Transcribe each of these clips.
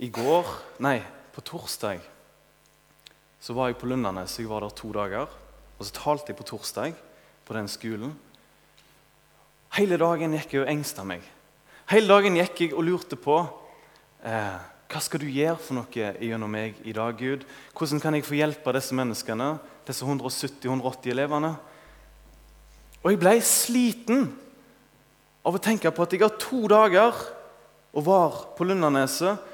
i går Nei, på torsdag så var jeg på Lundanes. Jeg var der to dager. Og så talte jeg på torsdag på den skolen. Hele dagen gikk jeg og engsta meg. Hele dagen gikk jeg og lurte på eh, hva skal du gjøre for noe gjennom meg i dag, Gud? Hvordan kan jeg få hjelpe disse menneskene, disse 170-180 elevene? Og jeg ble sliten av å tenke på at jeg har to dager og var på Lundaneset,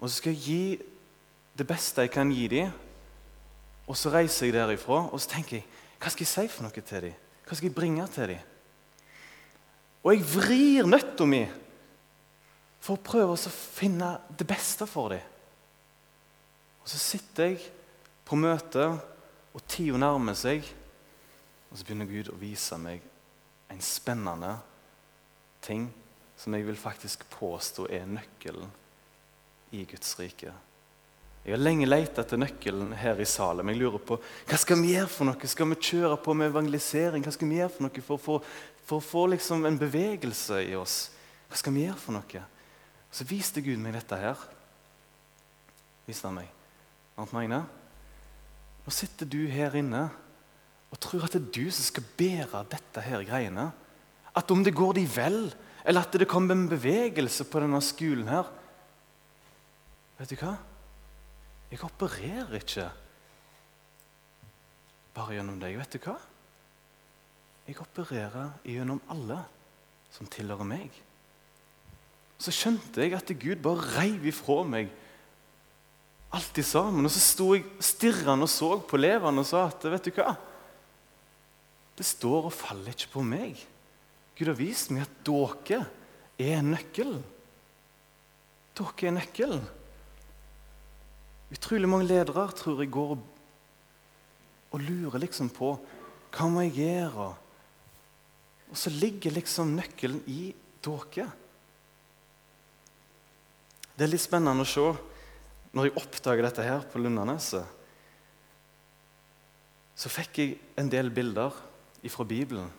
og så skal jeg gi det beste jeg kan gi dem. Og så reiser jeg derifra og så tenker jeg, hva skal jeg si for noe til dem? Hva skal jeg bringe til dem? Og jeg vrir nøtta mi for å prøve å finne det beste for dem. Og så sitter jeg på møte, og tida nærmer seg. Og så begynner Gud å vise meg en spennende ting som jeg vil faktisk påstå er nøkkelen i Guds rike. Jeg har lenge lett etter nøkkelen her i Salem. Jeg lurer på hva skal vi gjøre for noe? Skal vi kjøre på med evangelisering? Hva skal vi gjøre for noe for få, for å få liksom en bevegelse i oss? Hva skal vi gjøre for noe? Så viste Gud meg dette her. Viste han meg. Arnt Magne, nå sitter du her inne og tror at det er du som skal bære dette her greiene. At om det går de vel, eller at det kommer en bevegelse på denne skolen her Vet du hva? Jeg opererer ikke bare gjennom deg. Vet du hva? Jeg opererer gjennom alle som tilhører meg. Så skjønte jeg at Gud bare reiv ifra meg alt sammen. Og så sto jeg stirrende og så på leveren og sa at vet du hva? Det står og faller ikke på meg. Gud har vist meg at dere er nøkkelen. Dere er nøkkelen. Utrolig mange ledere tror jeg går og, lurer liksom på hva må jeg gjøre. Og så ligger liksom nøkkelen i dere. Det er litt spennende å se når jeg oppdager dette her på Lundaneset. Så fikk jeg en del bilder fra Bibelen,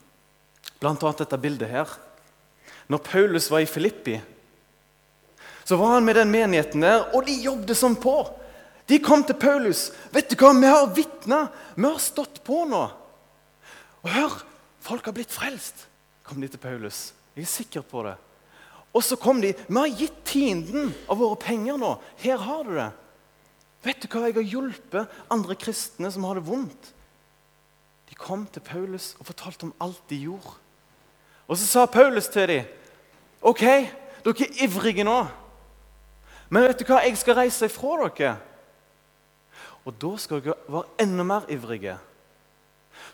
bl.a. dette bildet her. Når Paulus var i Filippi, så var han med den menigheten der, og de jobbet som på. De kom til Paulus. 'Vet du hva, vi har vitna. Vi har stått på nå.' Og hør, folk har blitt frelst, kom de til Paulus. Jeg er sikker på det. Og så kom de. 'Vi har gitt tienden av våre penger nå. Her har du det.' Vet du hva, jeg har hjulpet andre kristne som har det vondt. De kom til Paulus og fortalte om alt de gjorde. Og så sa Paulus til dem, 'OK, dere er ivrige nå.' Men vet du hva, jeg skal reise ifra dere. Og da skal dere være enda mer ivrige.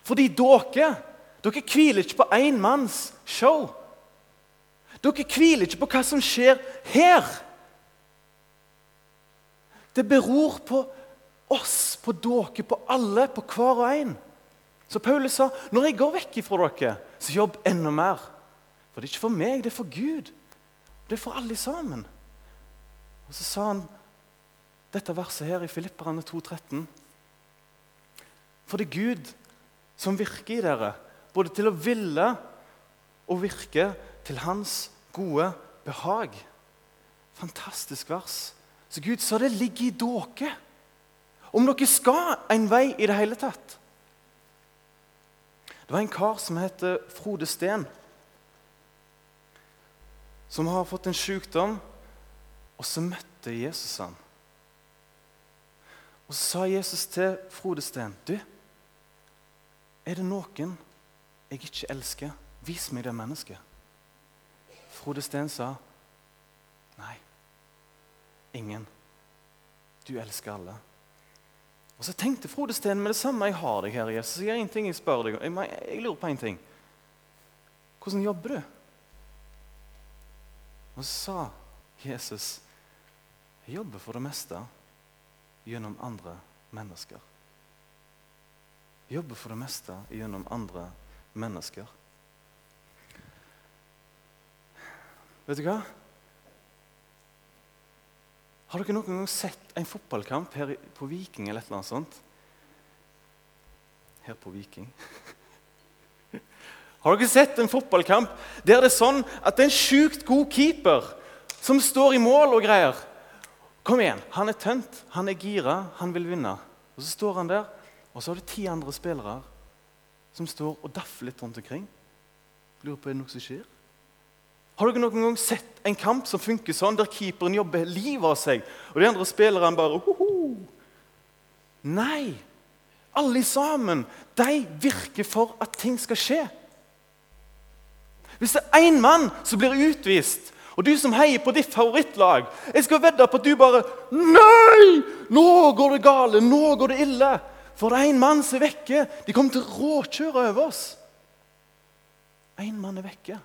Fordi dere dere hviler ikke på én manns show. Dere hviler ikke på hva som skjer her. Det beror på oss, på dere, på alle, på hver og en. Så Paulus sa når jeg går vekk fra dere, så jobb enda mer. For det er ikke for meg, det er for Gud. Det er for alle sammen. Og Så sa han dette verset her i Filipperne 2,13. For det er Gud som virker i dere, både til å ville og virke til Hans gode behag. Fantastisk vers. Så Gud sa det ligger i dere. Om dere skal en vei i det hele tatt. Det var en kar som heter Frode Steen, som har fått en sykdom, og så møtte Jesus han. Og så sa Jesus til Frode Steen, du, er det noen jeg ikke elsker? Vis meg det mennesket. Frode Steen sa, nei, ingen. Du elsker alle. Og Så tenkte Frode Steen med det samme jeg har deg her, Jesus. Jeg har en ting jeg spør deg. Jeg, jeg lurer på en ting. Hvordan jobber du? Og så sa Jesus, jeg jobber for det meste gjennom andre mennesker. Jobber for det meste gjennom andre mennesker. Vet du hva? Har dere noen gang sett en fotballkamp her på Viking eller et eller annet sånt? Her på Viking. Har dere sett en fotballkamp der det er sånn at det er en sjukt god keeper som står i mål og greier? Kom igjen, han er tønt, han er gira, han vil vinne. Og Så står han der, og så har du ti andre spillere som står og daffer litt rundt omkring. Lurer på er det noe som skjer. Har dere noen gang sett en kamp som funker sånn, der keeperen jobber livet av seg, og de andre spillerne bare Hoho! Nei! Alle sammen de virker for at ting skal skje. Hvis det er én mann som blir utvist, og du som heier på ditt favorittlag Jeg skal vedde på at du bare Nei! Nå går det gale! Nå går det ille! For det er én mann som er vekke. De kommer til å råkjøre over oss. Én mann er vekke.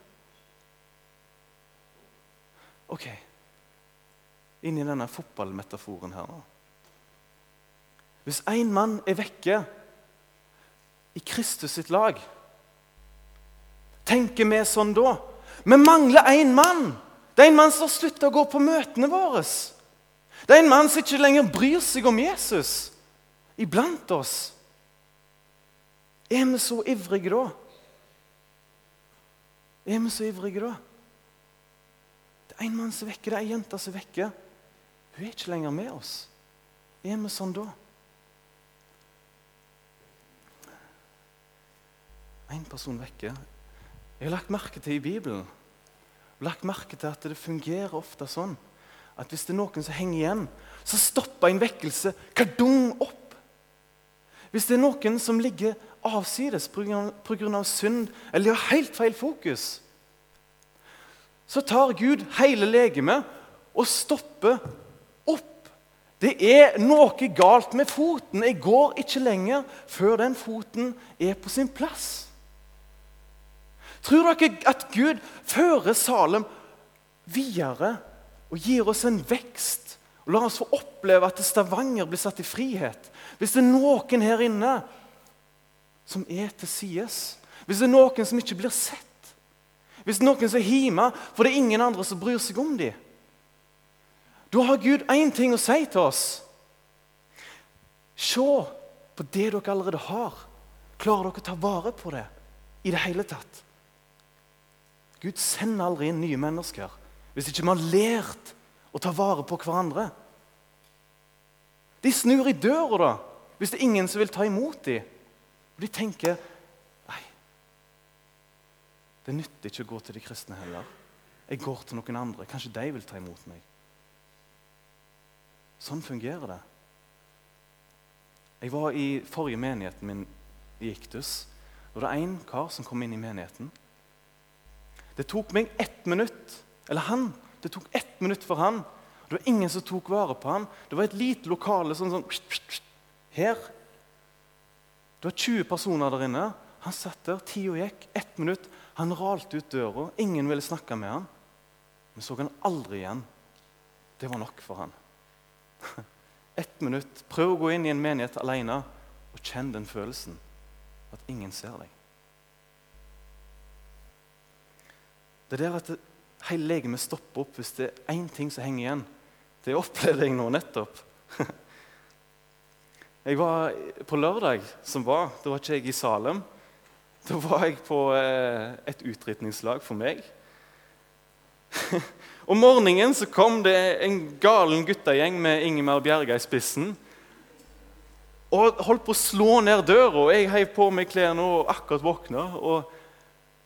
Ok, inn i denne fotballmetaforen her nå. Hvis én mann er vekke i Kristus sitt lag, tenker vi sånn da? Vi mangler én mann. Det er en mann som har slutta å gå på møtene våre. Det er en mann som ikke lenger bryr seg om Jesus iblant oss. Er vi så ivrige da? Er vi så ivrige da? Det er en mann som vekker, det er ei jente som vekker. Hun er ikke lenger med oss. Er vi sånn da? Én person vekker. Jeg har lagt merke til i Bibelen lagt merke til at det fungerer ofte sånn at hvis det er noen som henger igjen, så stopper en vekkelse kardung opp. Hvis det er noen som ligger avsides pga. synd eller har helt feil fokus, så tar Gud hele legemet og stopper opp. Det er noe galt med foten. Jeg går ikke lenger før den foten er på sin plass. Tror dere at Gud fører Salem videre og gir oss en vekst? Og lar oss få oppleve at Stavanger blir satt i frihet. Hvis det er noen her inne som er til sides, hvis det er noen som ikke blir sett, hvis det er noen som er hjemme for det er ingen andre som bryr seg om dem, da har Gud én ting å si til oss. Se på det dere allerede har. Klarer dere å ta vare på det i det hele tatt? Gud sender aldri inn nye mennesker hvis ikke vi har lært å ta vare på hverandre. De snur i døra da, hvis det er ingen som vil ta imot dem. Og de tenker Nei, det nytter ikke å gå til de kristne heller. Jeg går til noen andre. Kanskje de vil ta imot meg. Sånn fungerer det. Jeg var i forrige menigheten min i Iktus. Og det var en kar som kom inn i menigheten. Det tok meg ett minutt eller han, det tok ett minutt for han. Det var ingen som tok vare på han. Det var et lite lokale sånn, sånn Her. Det var 20 personer der inne. Han satt der, tida gikk, ett minutt. Han ralte ut døra. Ingen ville snakke med han. Vi så han aldri igjen. Det var nok for han. Ett minutt. Prøv å gå inn i en menighet alene og kjenn den følelsen. At ingen ser deg. Det er der at hele legemet stopper opp hvis det er én ting som henger igjen. Det opplevde jeg nå nettopp. Jeg var På lørdag som var, da var ikke jeg i Salem. Da var jeg på eh, et utdrikningslag for meg. Om morgenen så kom det en galen guttegjeng med Ingemar Bjerga i spissen. Og holdt på å slå ned døra. Jeg heiv på meg klærne og akkurat våkna. Og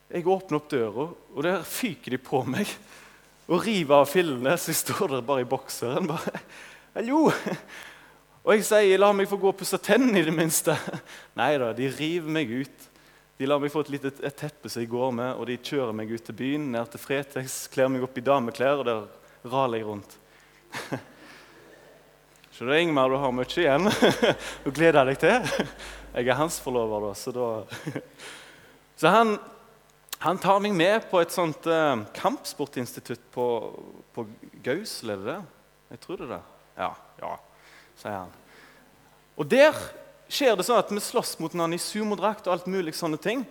jeg åpner opp døra, og der fyker de på meg og river av fillene. Så jeg står der bare i bokseren. bare, Hallo! Og jeg sier 'la meg få gå og pusse tennene', i det minste. Nei da, de river meg ut. De lar meg få et lite et teppe som jeg går med, og de kjører meg ut til byen, ned til Fretex, kler meg opp i dameklær, og der raler jeg rundt. Så er Ingmar, du har mye igjen å glede deg til. Jeg er hans forlover, da, så da Så han han tar meg med på et sånt uh, kampsportinstitutt på, på Gausel, er det det? Jeg tror det er det. Ja, ja, sier han. Og der skjer det sånn at vi slåss mot hverandre i sumodrakt og alt mulig sånne ting.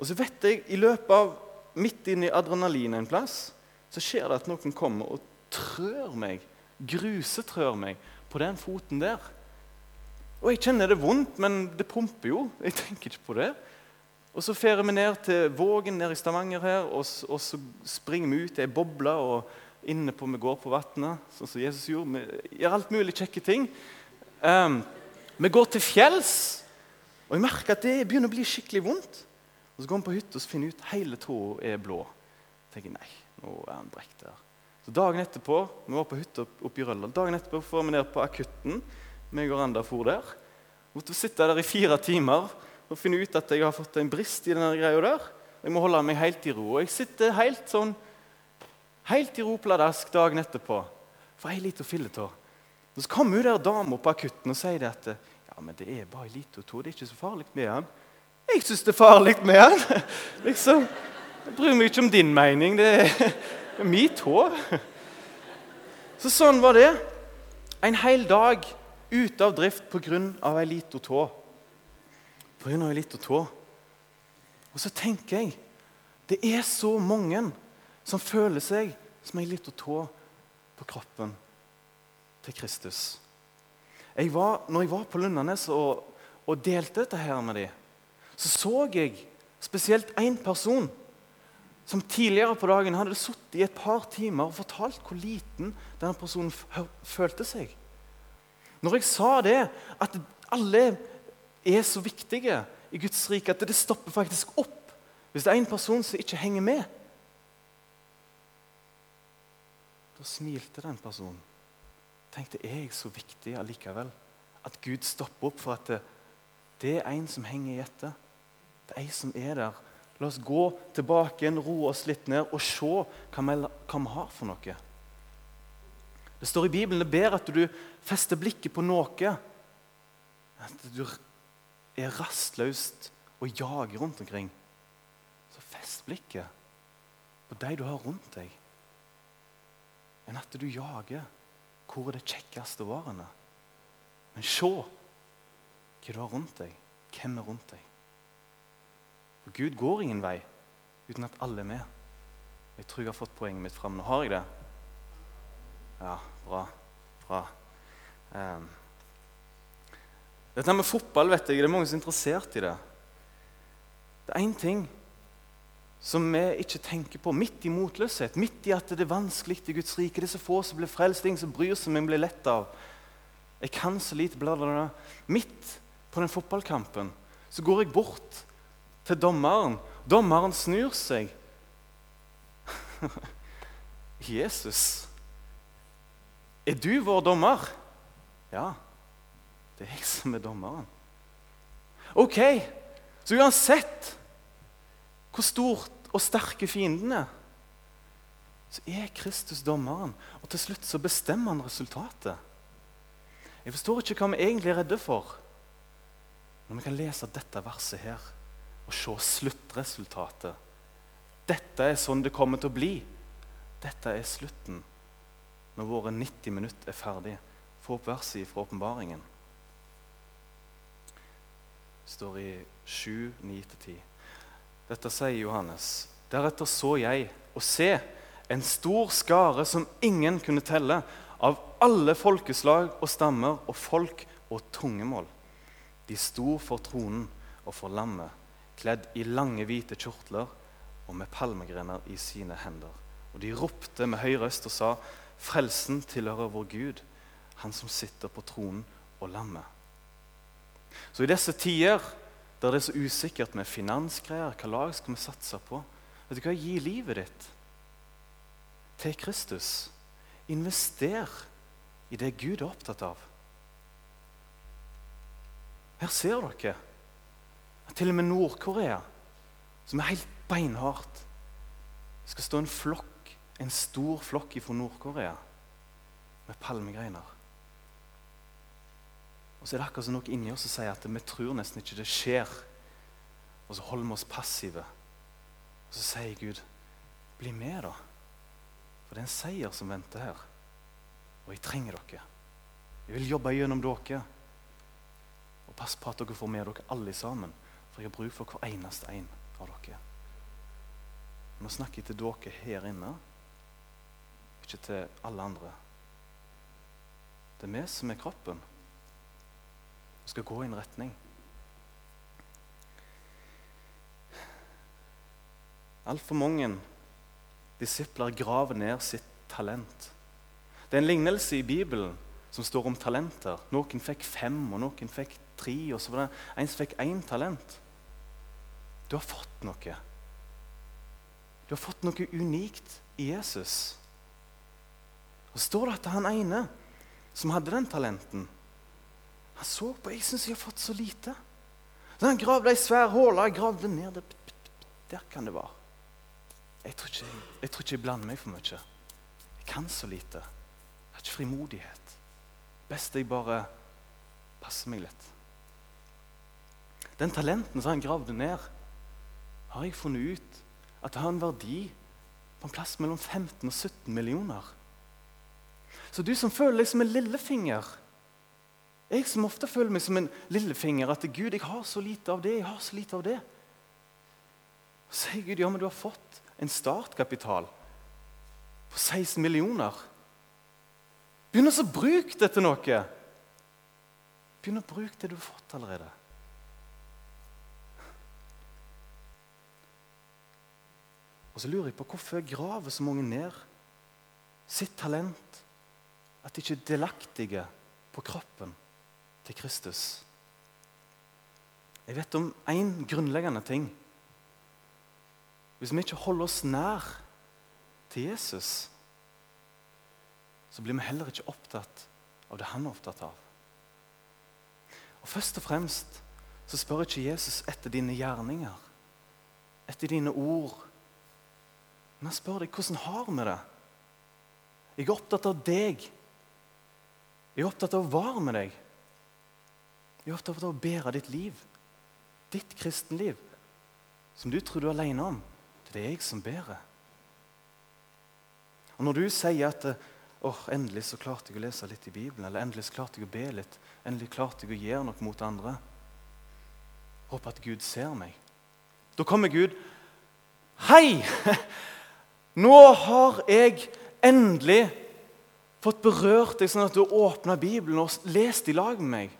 Og så vet jeg, i løpet av midt inn i adrenalin en plass, så skjer det at noen kommer og trør meg, grusetrør meg, på den foten der. Og jeg kjenner det vondt, men det pumper jo. Jeg tenker ikke på det. Og Så fer vi ned til Vågen nede i Stavanger, her, og, og så springer vi ut i ei boble og inne på vi går på vannet, sånn som Jesus gjorde. Vi gjør alt mulig kjekke ting. Um, vi går til fjells, og jeg merker at det begynner å bli skikkelig vondt. Og Så går vi på hytta og finner ut hele tåa er blå. Jeg tenker nei, nå er han brekt der. Så Dagen etterpå vi var på hytta oppe i Røldal, dagen etterpå får vi ned på akutten. meg og Randa for der. Måtte sitte der i fire timer og finne ut at jeg har fått en brist i denne greia der. Jeg må holde meg helt i ro. Og jeg sitter helt sånn, helt i ro pladask dagen etterpå for ei lita filletå. Så kommer hun der dama på akutten og sier det at ja, men det er bare ei lita tå. Det er ikke så farlig med han. Jeg syns det er farlig med han. liksom, Jeg bryr meg ikke om din mening. Det er, det er min tå. Så sånn var det. En hel dag ute av drift pga. ei lita tå. Pga. ei lita tå. Og så tenker jeg det er så mange som føler seg som ei lita tå på kroppen til Kristus. Jeg var, når jeg var på Lundanes og, og delte dette her med dem, så så jeg spesielt én person som tidligere på dagen hadde sittet i et par timer og fortalt hvor liten denne personen følte seg. Når jeg sa det, at alle er så viktige i Guds rike at det stopper faktisk opp hvis det er en person som ikke henger med. Da smilte den personen. Tenkte er jeg så viktig allikevel? At Gud stopper opp for at det, det er en som henger i etter. Det er en som er der. La oss gå tilbake roe oss litt ned og se hva vi, hva vi har for noe. Det står i Bibelen det ber at du fester blikket på noe. At du er rastløst og jager rundt omkring. Så fest blikket på de du har rundt deg, enn at du jager hvor er det kjekkeste varene. Men se hva du har rundt deg. Hvem er rundt deg? For Gud går ingen vei uten at alle er med. Jeg tror jeg har fått poenget mitt fram. Nå har jeg det. Ja, bra. Bra. Um. Dette med fotball vet jeg, det er mange som er interessert i det. Det er én ting som vi ikke tenker på midt i motløshet, midt i at det er vanskelig i Guds rike. Det er så få som blir frelst, ingen som bryr seg, men blir lett av. Jeg kan så lite, bla. Midt på den fotballkampen så går jeg bort til dommeren. Dommeren snur seg. Jesus. Er du vår dommer? Ja, det er jeg som er dommeren. Ok, så uansett hvor stort og sterke fienden er, så er Kristus dommeren. Og til slutt så bestemmer han resultatet. Jeg forstår ikke hva vi egentlig er redde for når vi kan lese dette verset her og se sluttresultatet. Dette er sånn det kommer til å bli. Dette er slutten når våre 90 minutter er ferdig. Få opp verset fra åpenbaringen. Står i 7, 9-10. Dette sier Johannes. Deretter så jeg og se en stor skare som ingen kunne telle, av alle folkeslag og stammer og folk og tungemål. De sto for tronen og for lammet, kledd i lange, hvite kjortler og med palmegrener i sine hender. Og de ropte med høy røst og sa:" Frelsen tilhører vår Gud, han som sitter på tronen og lammet. Så i disse tider der det er så usikkert med finansgreier, hva lag skal vi satse på? Vet du hva? Gi livet ditt til Kristus. Invester i det Gud er opptatt av. Her ser dere til og med Nord-Korea, som er helt beinhardt, skal stå en flokk en stor flokk fra Nord-Korea med palmegreiner. Og så er det akkurat som noe inni oss som sier at vi tror nesten ikke det skjer. Og så holder vi oss passive. Og så sier Gud, 'Bli med, da.' For det er en seier som venter her. Og jeg trenger dere. Jeg vil jobbe gjennom dere. Og pass på at dere får med dere alle sammen. For jeg har bruk for hver eneste en av dere. Nå snakker jeg til dere her inne ikke til alle andre. Det er vi som er kroppen. Skal gå i en retning. Altfor mange disipler graver ned sitt talent. Det er en lignelse i Bibelen som står om talenter. Noen fikk fem, og noen fikk tre. og så var det En som fikk én talent. Du har fått noe. Du har fått noe unikt i Jesus. Og så står det at han ene som hadde den talenten, han så på jeg syns jeg har fått så lite. Så han gravde ei svær håle, gravde ned der. Der kan det være. Jeg tror, ikke, jeg tror ikke jeg blander meg for mye. Jeg kan så lite. Jeg har ikke frimodighet. Best jeg bare passer meg litt. Den talenten som han gravde ned, har jeg funnet ut at det har en verdi på en plass mellom 15 og 17 millioner. Så du som føler deg som en lillefinger Jeg som ofte føler meg som en lillefinger, at Gud, jeg har så lite av det, jeg har så lite av det. Så sier Gud, ja, men du har fått en startkapital på 16 millioner. Begynn å bruke det til noe. Begynn å bruke det du har fått allerede. Og så lurer jeg på hvorfor graver så mange ned sitt talent, at de ikke er delaktige på kroppen til Kristus. Jeg vet om én grunnleggende ting. Hvis vi ikke holder oss nær til Jesus, så blir vi heller ikke opptatt av det han er opptatt av. Og Først og fremst så spør ikke Jesus etter dine gjerninger, etter dine ord. Men han spør deg hvordan har vi det. Jeg er opptatt av deg. Jeg er opptatt av å være med deg. Jeg er opptatt av å bære ditt liv, ditt kristenliv, som du tror du er alene om. Det er jeg som bærer. Og Når du sier at oh, endelig så klarte jeg å lese litt i Bibelen, eller endelig så klarte jeg å be litt, endelig klarte jeg å gjøre noe mot andre Håper at Gud ser meg. Da kommer Gud. Hei! Nå har jeg endelig fått berørt deg sånn at du åpna Bibelen og lest i lag med meg.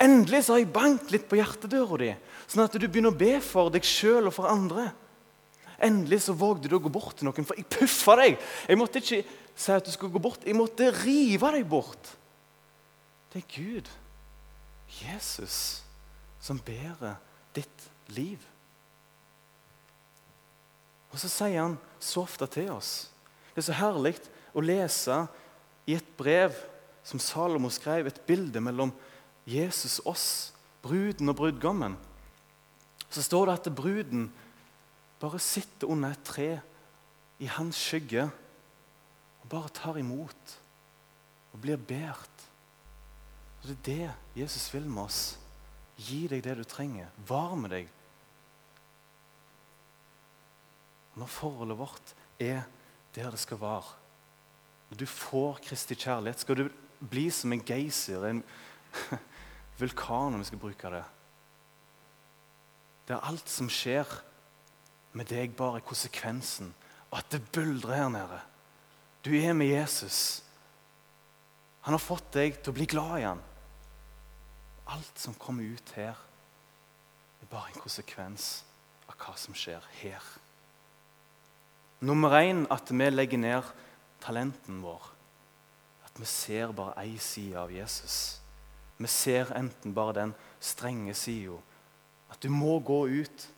Endelig så har jeg banket litt på hjertedøra di, sånn at du begynner å be for deg sjøl og for andre. Endelig så vågde du å gå bort til noen, for jeg puffa deg. Jeg måtte ikke si at du skulle gå bort, jeg måtte rive deg bort. Det er Gud, Jesus, som bærer ditt liv. Og så sier han så ofte til oss. Det er så herlig å lese i et brev som Salomo skrev, et bilde mellom Jesus, oss, bruden og brudgommen. Så står det at bruden bare sitter under et tre i hans skygge og bare tar imot og blir båret. Det er det Jesus vil med oss. Gi deg det du trenger. Var med deg. Når forholdet vårt er der det skal være, når du får Kristi kjærlighet, skal du bli som en geysir, en vulkan, om vi skal bruke det. Det er alt som skjer med deg bare konsekvensen Og at det buldrer her nede. Du er med Jesus. Han har fått deg til å bli glad i han. Alt som kommer ut her, er bare en konsekvens av hva som skjer her. Nummer én at vi legger ned talenten vår. At vi ser bare én side av Jesus. Vi ser enten bare den strenge sida. At du må gå ut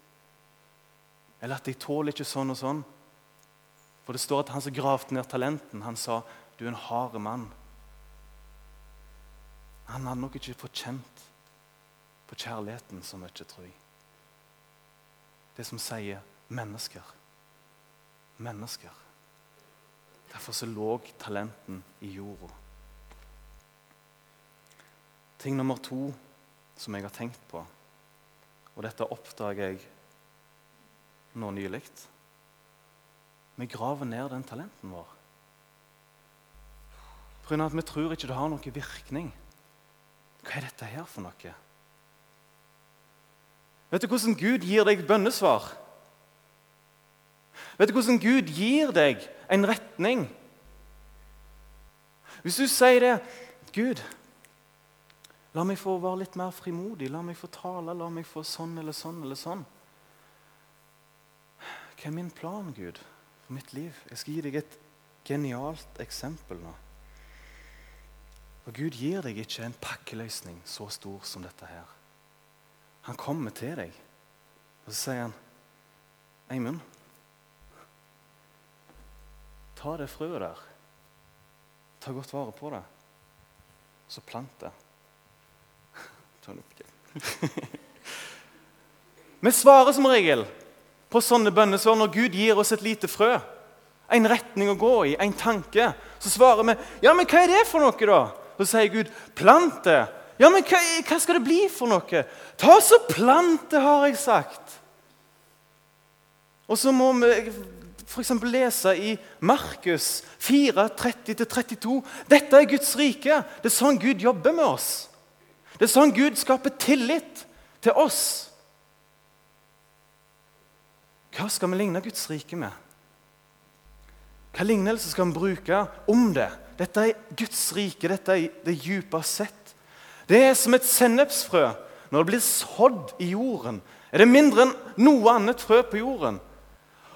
eller at 'jeg tåler ikke sånn og sånn'. For det står at han som gravde ned talenten, han sa 'du er en hard mann'. Han hadde nok ikke fått kjent på kjærligheten så mye, tror jeg. Det som sier mennesker. Mennesker. Derfor så lå talenten i jorda. Ting nummer to som jeg har tenkt på, og dette oppdager jeg nå nylig. Vi graver ned den talenten vår. Pga. at vi tror ikke det har noen virkning. Hva er dette her for noe? Vet du hvordan Gud gir deg bønnesvar? Vet du hvordan Gud gir deg en retning? Hvis du sier det Gud, la meg få være litt mer frimodig, la meg få tale, la meg få sånn eller sånn eller sånn. Hva er min plan, Gud, for mitt liv? Jeg skal gi deg et genialt eksempel nå. Og Gud gir deg ikke en pakkeløsning så stor som dette her. Han kommer til deg, og så sier han, 'Eimund, ta det frøet der. Ta godt vare på det. Så plant det.' Ta opp igjen. Vi svarer som regel på sånne bønnesvar når Gud gir oss et lite frø. En retning å gå i, en tanke. Så svarer vi ja, men hva er det for noe, da? Så sier Gud plant det. Ja, men hva, hva skal det bli for noe? Ta så plant det, har jeg sagt. Og så må vi f.eks. lese i Markus 4, 30-32. Dette er Guds rike. Det er sånn Gud jobber med oss. Det er sånn Gud skaper tillit til oss. Hva skal vi ligne Guds rike med? Hva lignelse skal vi bruke om det? Dette er Guds rike, dette er det dypest sett. Det er som et sennepsfrø. Når det blir sådd i jorden, er det mindre enn noe annet frø på jorden.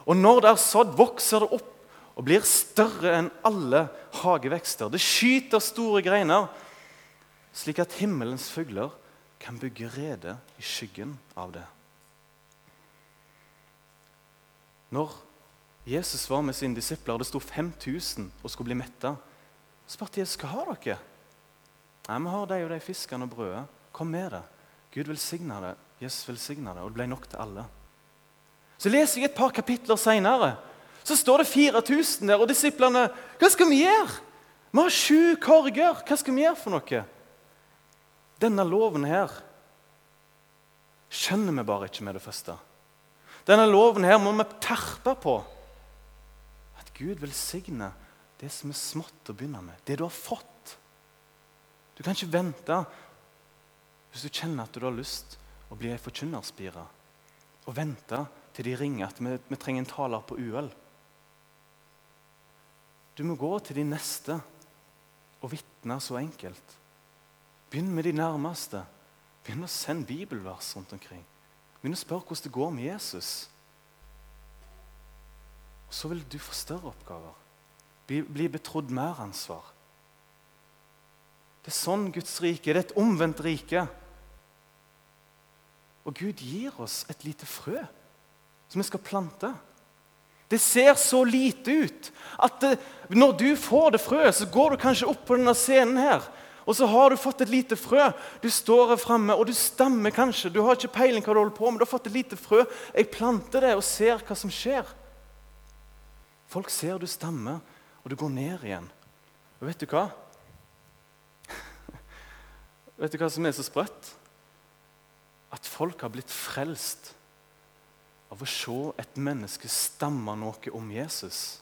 Og når det er sådd, vokser det opp og blir større enn alle hagevekster. Det skyter store greiner, slik at himmelens fugler kan bygge rede i skyggen av det. Når Jesus var med sine disipler, det sto 5000 og skulle bli metta, spurte Jesus hva har dere Nei, Vi har de og de fiskene og brødet. Kom med det. Gud velsigna det. Jesus velsigna det, og det ble nok til alle. Så leser jeg et par kapitler seinere. Så står det 4000 der, og disiplene Hva skal vi gjøre? Vi har sju korger. Hva skal vi gjøre for noe? Denne loven her skjønner vi bare ikke med det første. Denne loven her må vi terpe på. At Gud velsigner det som er smått å begynne med. Det du har fått. Du kan ikke vente hvis du kjenner at du har lyst å bli ei forkynnerspire. Og vente til de ringer at vi, vi trenger en taler på UL. Du må gå til de neste og vitne så enkelt. Begynn med de nærmeste. Begynn å sende bibelvers rundt omkring. Begynn å spørre hvordan det går med Jesus. Og så vil du få større oppgaver. Bli, bli betrodd mer ansvar. Det er sånn Guds rike. Det er et omvendt rike. Og Gud gir oss et lite frø som vi skal plante. Det ser så lite ut at det, når du får det frøet, så går du kanskje opp på denne scenen her. Og så har du fått et lite frø. Du står her framme, og du stammer kanskje. Du har ikke peiling hva du holder på med. Du har fått et lite frø. Jeg planter det og ser hva som skjer. Folk ser du stammer, og du går ned igjen. Og vet du hva? vet du hva som er så sprøtt? At folk har blitt frelst av å se et menneske stamme noe om Jesus.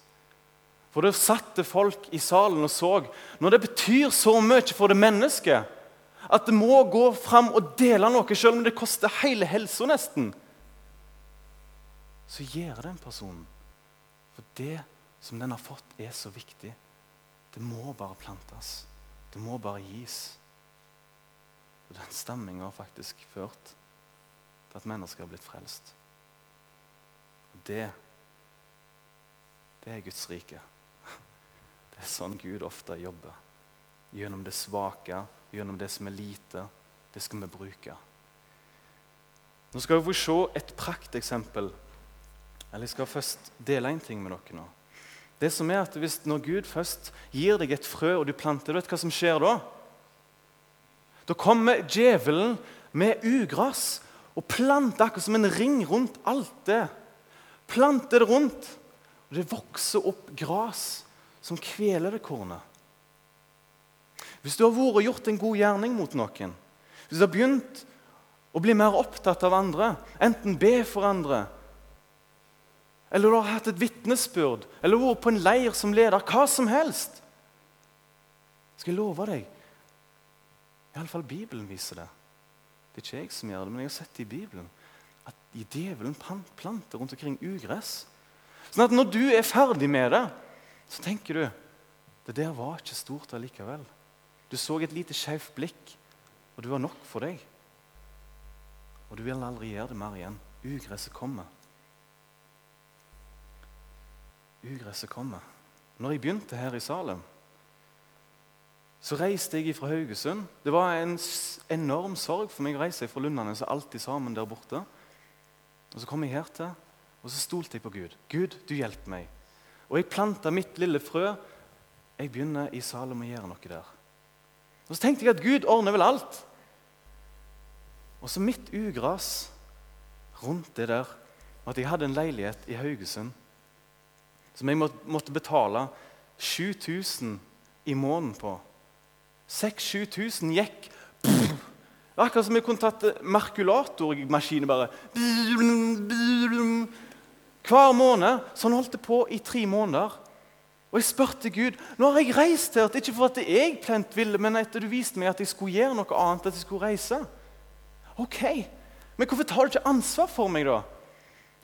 For det satte folk i salen og så når det betyr så mye for det mennesket at det må gå fram og dele noe, selv om det koster hele helsa nesten, så gjør den personen. For det som den har fått, er så viktig. Det må bare plantes. Det må bare gis. Og den stemminga har faktisk ført til at mennesker har blitt frelst. Og det, det er Guds rike. Det er sånn Gud ofte jobber. Gjennom det svake, gjennom det som er lite. Det skal vi bruke. Nå skal vi se et prakteksempel. Eller jeg skal først dele en ting med dere nå. Det som er at hvis Når Gud først gir deg et frø, og du planter det, vet du hva som skjer da? Da kommer djevelen med ugras og planter akkurat som en ring rundt alt det. Planter det rundt, og det vokser opp gras som kveler det kornet. Hvis du har vært og gjort en god gjerning mot noen, hvis du har begynt å bli mer opptatt av andre, enten be for andre, eller du har hatt et vitnesbyrd, eller vært på en leir som leder, hva som helst Skal jeg love deg Iallfall Bibelen viser det. Det er ikke jeg som gjør det, men jeg har sett det i Bibelen. At djevelen planter rundt omkring ugress. Sånn at når du er ferdig med det, så tenker du det der var ikke stort allikevel. Du så et lite skjevt blikk, og du var nok for deg. Og du vil aldri gjøre det mer igjen. Ugresset kommer. Ugresset kommer. Når jeg begynte her i Salem, så reiste jeg fra Haugesund. Det var en enorm sorg for meg å reise fra Lundanes så alltid sammen der borte. Og Så kom jeg her til, og så stolte jeg på Gud. Gud, du hjelper meg. Og jeg planta mitt lille frø. Jeg begynner i Salem å gjøre noe der. Og Så tenkte jeg at Gud ordner vel alt. Og så mitt ugras rundt det der at jeg hadde en leilighet i Haugesund som jeg måtte betale 7000 i måneden på. 6000-7000 gikk Det var Akkurat som jeg kunne tatt markulatormaskin bare Hver måned. Så han holdt det på i tre måneder. Og jeg spurte Gud nå har jeg reist her, ikke for at jeg plent ville, men etter du viste meg at jeg skulle gjøre noe annet, at jeg skulle reise. Ok, Men hvorfor tar du ikke ansvar for meg, da?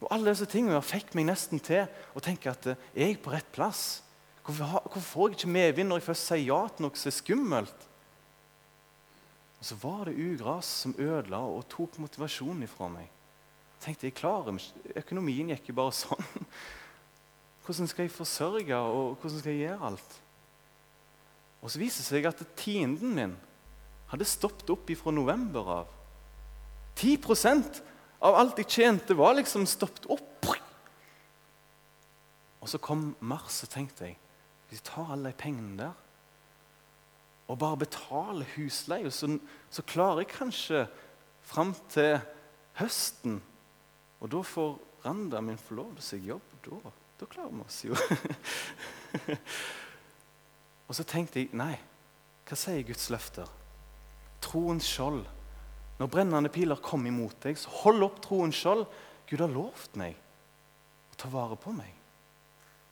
Og Alle disse tingene fikk meg nesten til å tenke at eh, jeg er på rett plass. Hvorfor, hvorfor får jeg ikke medvind når jeg først sier ja til noe som er skummelt? Og Så var det ugras som ødela og tok motivasjonen ifra meg. Tenkte jeg klarer Økonomien gikk jo bare sånn. Hvordan skal jeg forsørge, og hvordan skal jeg gjøre alt? Og Så viser det seg at tienden min hadde stoppet opp fra november av. 10% av alt jeg tjente, var liksom stoppet opp. Og så kom mars, og tenkte jeg hvis jeg tar alle de pengene der og bare betaler husleia, så, så klarer jeg kanskje fram til høsten. Og da får Randa min forlovede seg jobb. Da, da klarer vi oss jo. og så tenkte jeg nei, hva sier Guds løfter? Troens skjold når brennende piler kommer imot deg, så hold opp troens skjold. Gud har lovt meg å ta vare på meg,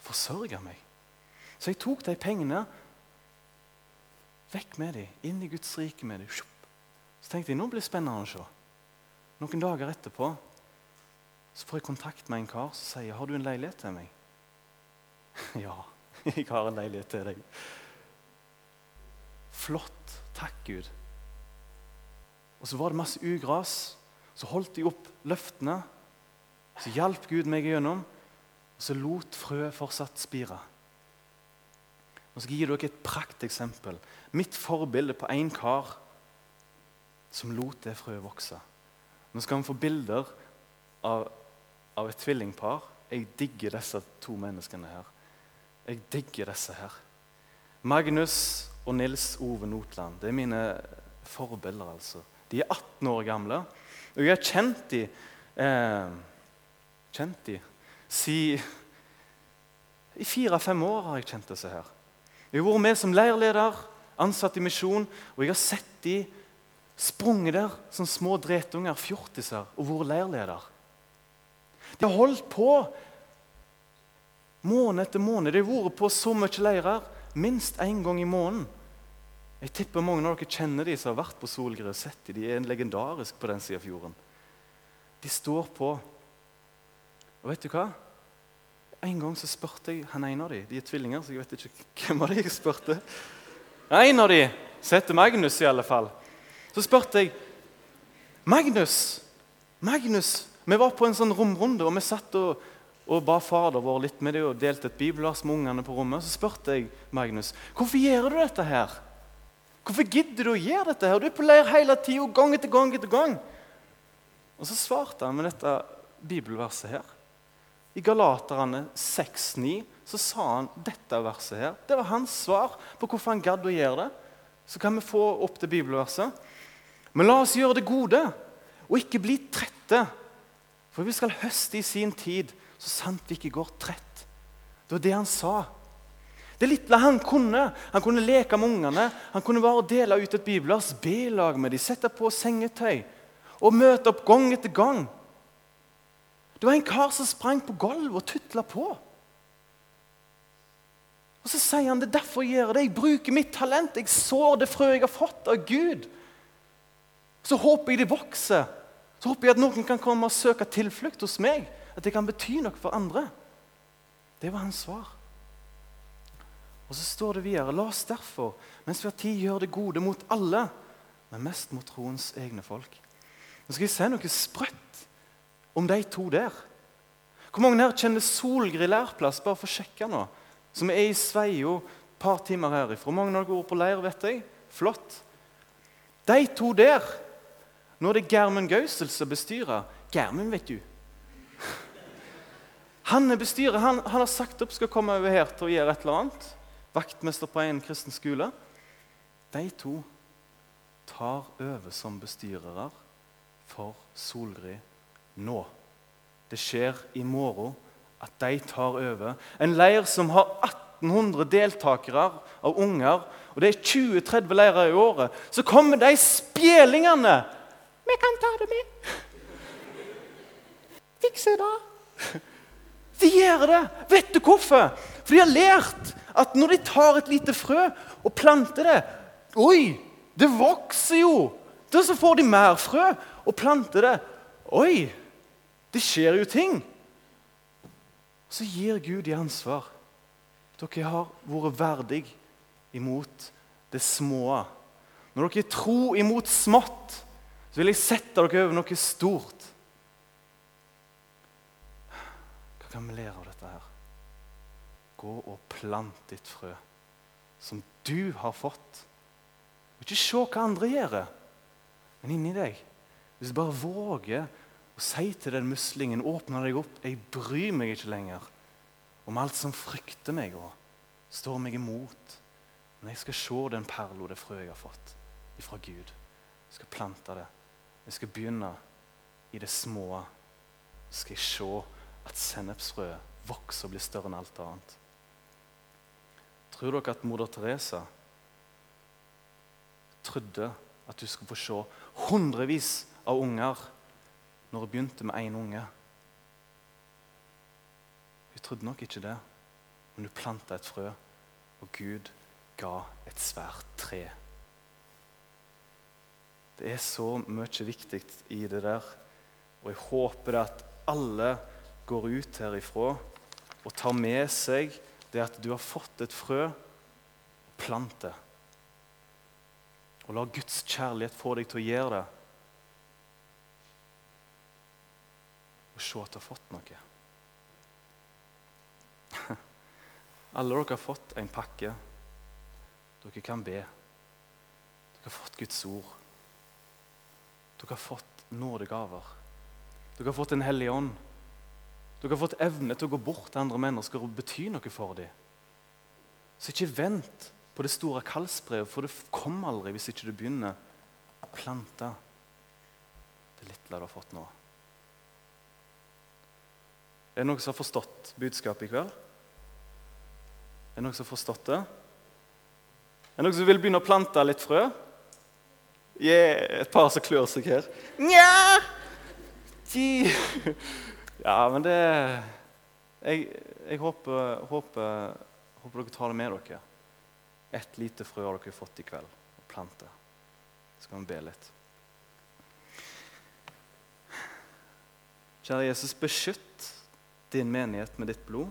forsørge meg. Så jeg tok de pengene, vekk med dem, inn i Guds rike med dem. Så tenkte jeg nå blir det spennende å se. Noen dager etterpå så får jeg kontakt med en kar som sier har du en leilighet til meg. ja, jeg har en leilighet til deg. Flott. Takk, Gud. Og så var det masse ugras. Så holdt de opp løftene. Så hjalp Gud meg igjennom, og så lot frøet fortsatt spire. Så gir jeg dere et prakteksempel. Mitt forbilde på én kar som lot det frøet vokse. Nå skal vi få bilder av, av et tvillingpar. Jeg digger disse to menneskene her. Jeg digger disse her. Magnus og Nils Ove Notland. Det er mine forbilder, altså. De er 18 år gamle. Og jeg har kjent dem eh, kjent de, si, I fire-fem år har jeg kjent disse her. Jeg har vært med som leirleder, ansatt i misjon, og jeg har sett de sprunget der som små dretunger, fjortiser, og vært leirleder. De har holdt på måned etter måned. De har vært på så mye leirer, minst én gang i måneden. Jeg tipper mange av dere kjenner de som har vært på Solgre og sett de. De er legendarisk på den sida av fjorden. De står på. Og vet du hva? En gang så spurte jeg han ene av de, De er tvillinger, så jeg vet ikke hvem av de jeg spurte. En av de, som heter Magnus, i alle fall. Så spurte jeg Magnus, Magnus, Vi var på en sånn romrunde, og vi satt og, og ba Fader vår litt med det og delte et bibelvers med ungene på rommet. Så spurte jeg Magnus hvorfor gjør du dette her. Hvorfor gidder du å gjøre dette? her? Du er på leir hele tida, gang etter gang etter gang. Og så svarte han med dette bibelverset her. I Galaterne 6,9 så sa han dette verset her. Det var hans svar på hvorfor han gadd å gjøre det. Så kan vi få opp det bibelverset. Men la oss gjøre det gode, og ikke bli trette. For vi skal høste i sin tid, så sant vi ikke går trett. Det var det han sa. Det lille han kunne. Han kunne leke med ungene, han kunne bare dele ut et bibelvers, be lag med dem, sette på sengetøy og møte opp gang etter gang. Det var en kar som sprang på gulvet og tutla på. Og Så sier han det er derfor jeg gjør det. Jeg bruker mitt talent. Jeg sår det frøet jeg har fått av Gud. Så håper jeg det vokser. Så håper jeg at noen kan komme og søke tilflukt hos meg. At det kan bety noe for andre. Det var hans svar. Og så står det videre La oss derfor, mens vi har tid, gjøre det gode mot alle, men mest mot troens egne folk. Nå skal jeg si noe sprøtt om de to der. Hvor mange her kjenner Solgrill lærplass? Bare for å sjekke nå. som er i Sveio et par timer herifra. Mange av dere går på leir, vet jeg. Flott. De to der Nå er det Germund Gausel som bestyrer. Germund, vet du. Han er bestyrer. Han, han har sagt opp skal komme over her til å gjøre et eller annet. Vaktmester på en kristen skole. De to tar over som bestyrere for Solgry nå. Det skjer i morgen at de tar over. En leir som har 1800 deltakere av unger, og det er 20-30 leirer i året. Så kommer de spjelingene. 'Vi kan ta det med.' Fikse det. De gjør det. Vet du hvorfor? For de har lært at når de tar et lite frø og planter det Oi, det vokser jo! Da så får de mer frø og planter det. Oi, det skjer jo ting. Så gir Gud de ansvar. Dere har vært verdig imot det små. Når dere tror imot smått, så vil jeg sette dere over noe stort. Hva kan vi lære av dette her? Gå og plant ditt frø, som du har fått. Og ikke se hva andre gjør, men inni deg. Hvis du bare våger å si til den muslingen, åpne deg opp 'Jeg bryr meg ikke lenger om alt som frykter meg og står meg imot.' Men jeg skal se den perla, det frøet jeg har fått ifra Gud. Jeg skal plante det. Jeg skal begynne i det små. Så skal jeg se at sennepsfrøet vokser og blir større enn alt annet. Tror dere at moder Teresa trodde at hun skulle få se hundrevis av unger når hun begynte med én unge? Hun trodde nok ikke det, men hun planta et frø, og Gud ga et svært tre. Det er så mye viktig i det der, og jeg håper at alle går ut herifra og tar med seg det at du har fått et frø, og plant det. Og la Guds kjærlighet få deg til å gjøre det. Og se at du har fått noe. Alle dere har fått en pakke. Dere kan be. Dere har fått Guds ord. Dere har fått nådegaver. Dere har fått en hellig ånd. Dere har fått evne til å gå bort til andre mennesker og bety noe for dem. Så ikke vent på det store kallsbrevet, for det kommer aldri hvis ikke du begynner å plante det lille du har fått nå. Er det noen som har forstått budskapet i kveld? Er det noen som har forstått det? Er det noen som vil begynne å plante litt frø? Yeah, et par som klør seg her. Nja! Ja, men det Jeg, jeg håper, håper, håper dere tar det med dere. Et lite frø har dere fått i kveld. Og plante. Så skal vi be litt. Kjære Jesus, beskytt din menighet med ditt blod.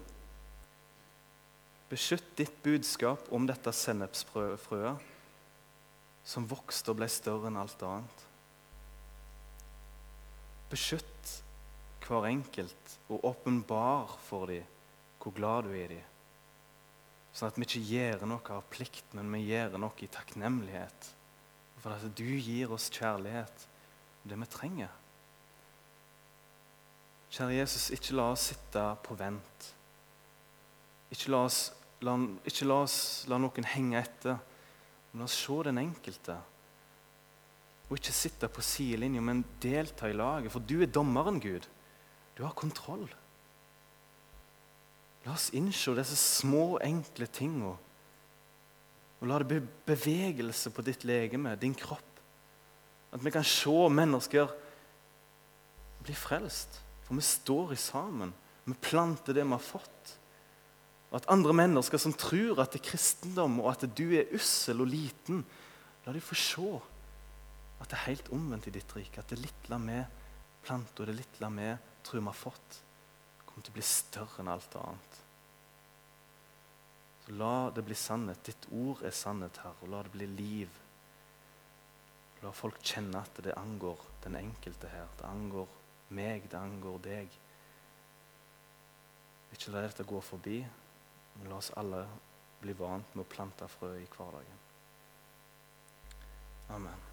Beskytt ditt budskap om dette sennepsfrøet som vokste og ble større enn alt annet. Beskytt hver enkelt og åpenbar for dem hvor glad du er i dem. Sånn at vi ikke gjør noe av plikt, men vi gjør noe i takknemlighet. For at du gir oss kjærlighet, det vi trenger. Kjære Jesus, ikke la oss sitte på vent. Ikke la oss la, ikke la, oss, la noen henge etter, men oss se den enkelte. Og ikke sitte på sidelinja, men delta i laget. For du er dommeren, Gud. Du har kontroll. La oss innse disse små, enkle tingene. Og la det bli bevegelse på ditt legeme, din kropp. At vi kan se mennesker bli frelst. For vi står i sammen. Vi planter det vi har fått. Og at andre mennesker som tror at det er kristendom, og at du er ussel og liten, la dem få se at det er helt omvendt i ditt rike. At det lille vi planter, og det lille vi tror vi har fått, kommer til å bli større enn alt annet. Så La det bli sannhet. Ditt ord er sannhet, Herre, og la det bli liv. La folk kjenne at det angår den enkelte her. Det angår meg, det angår deg. Ikke la dette gå forbi, Men la oss alle bli vant med å plante frø i hverdagen. Amen.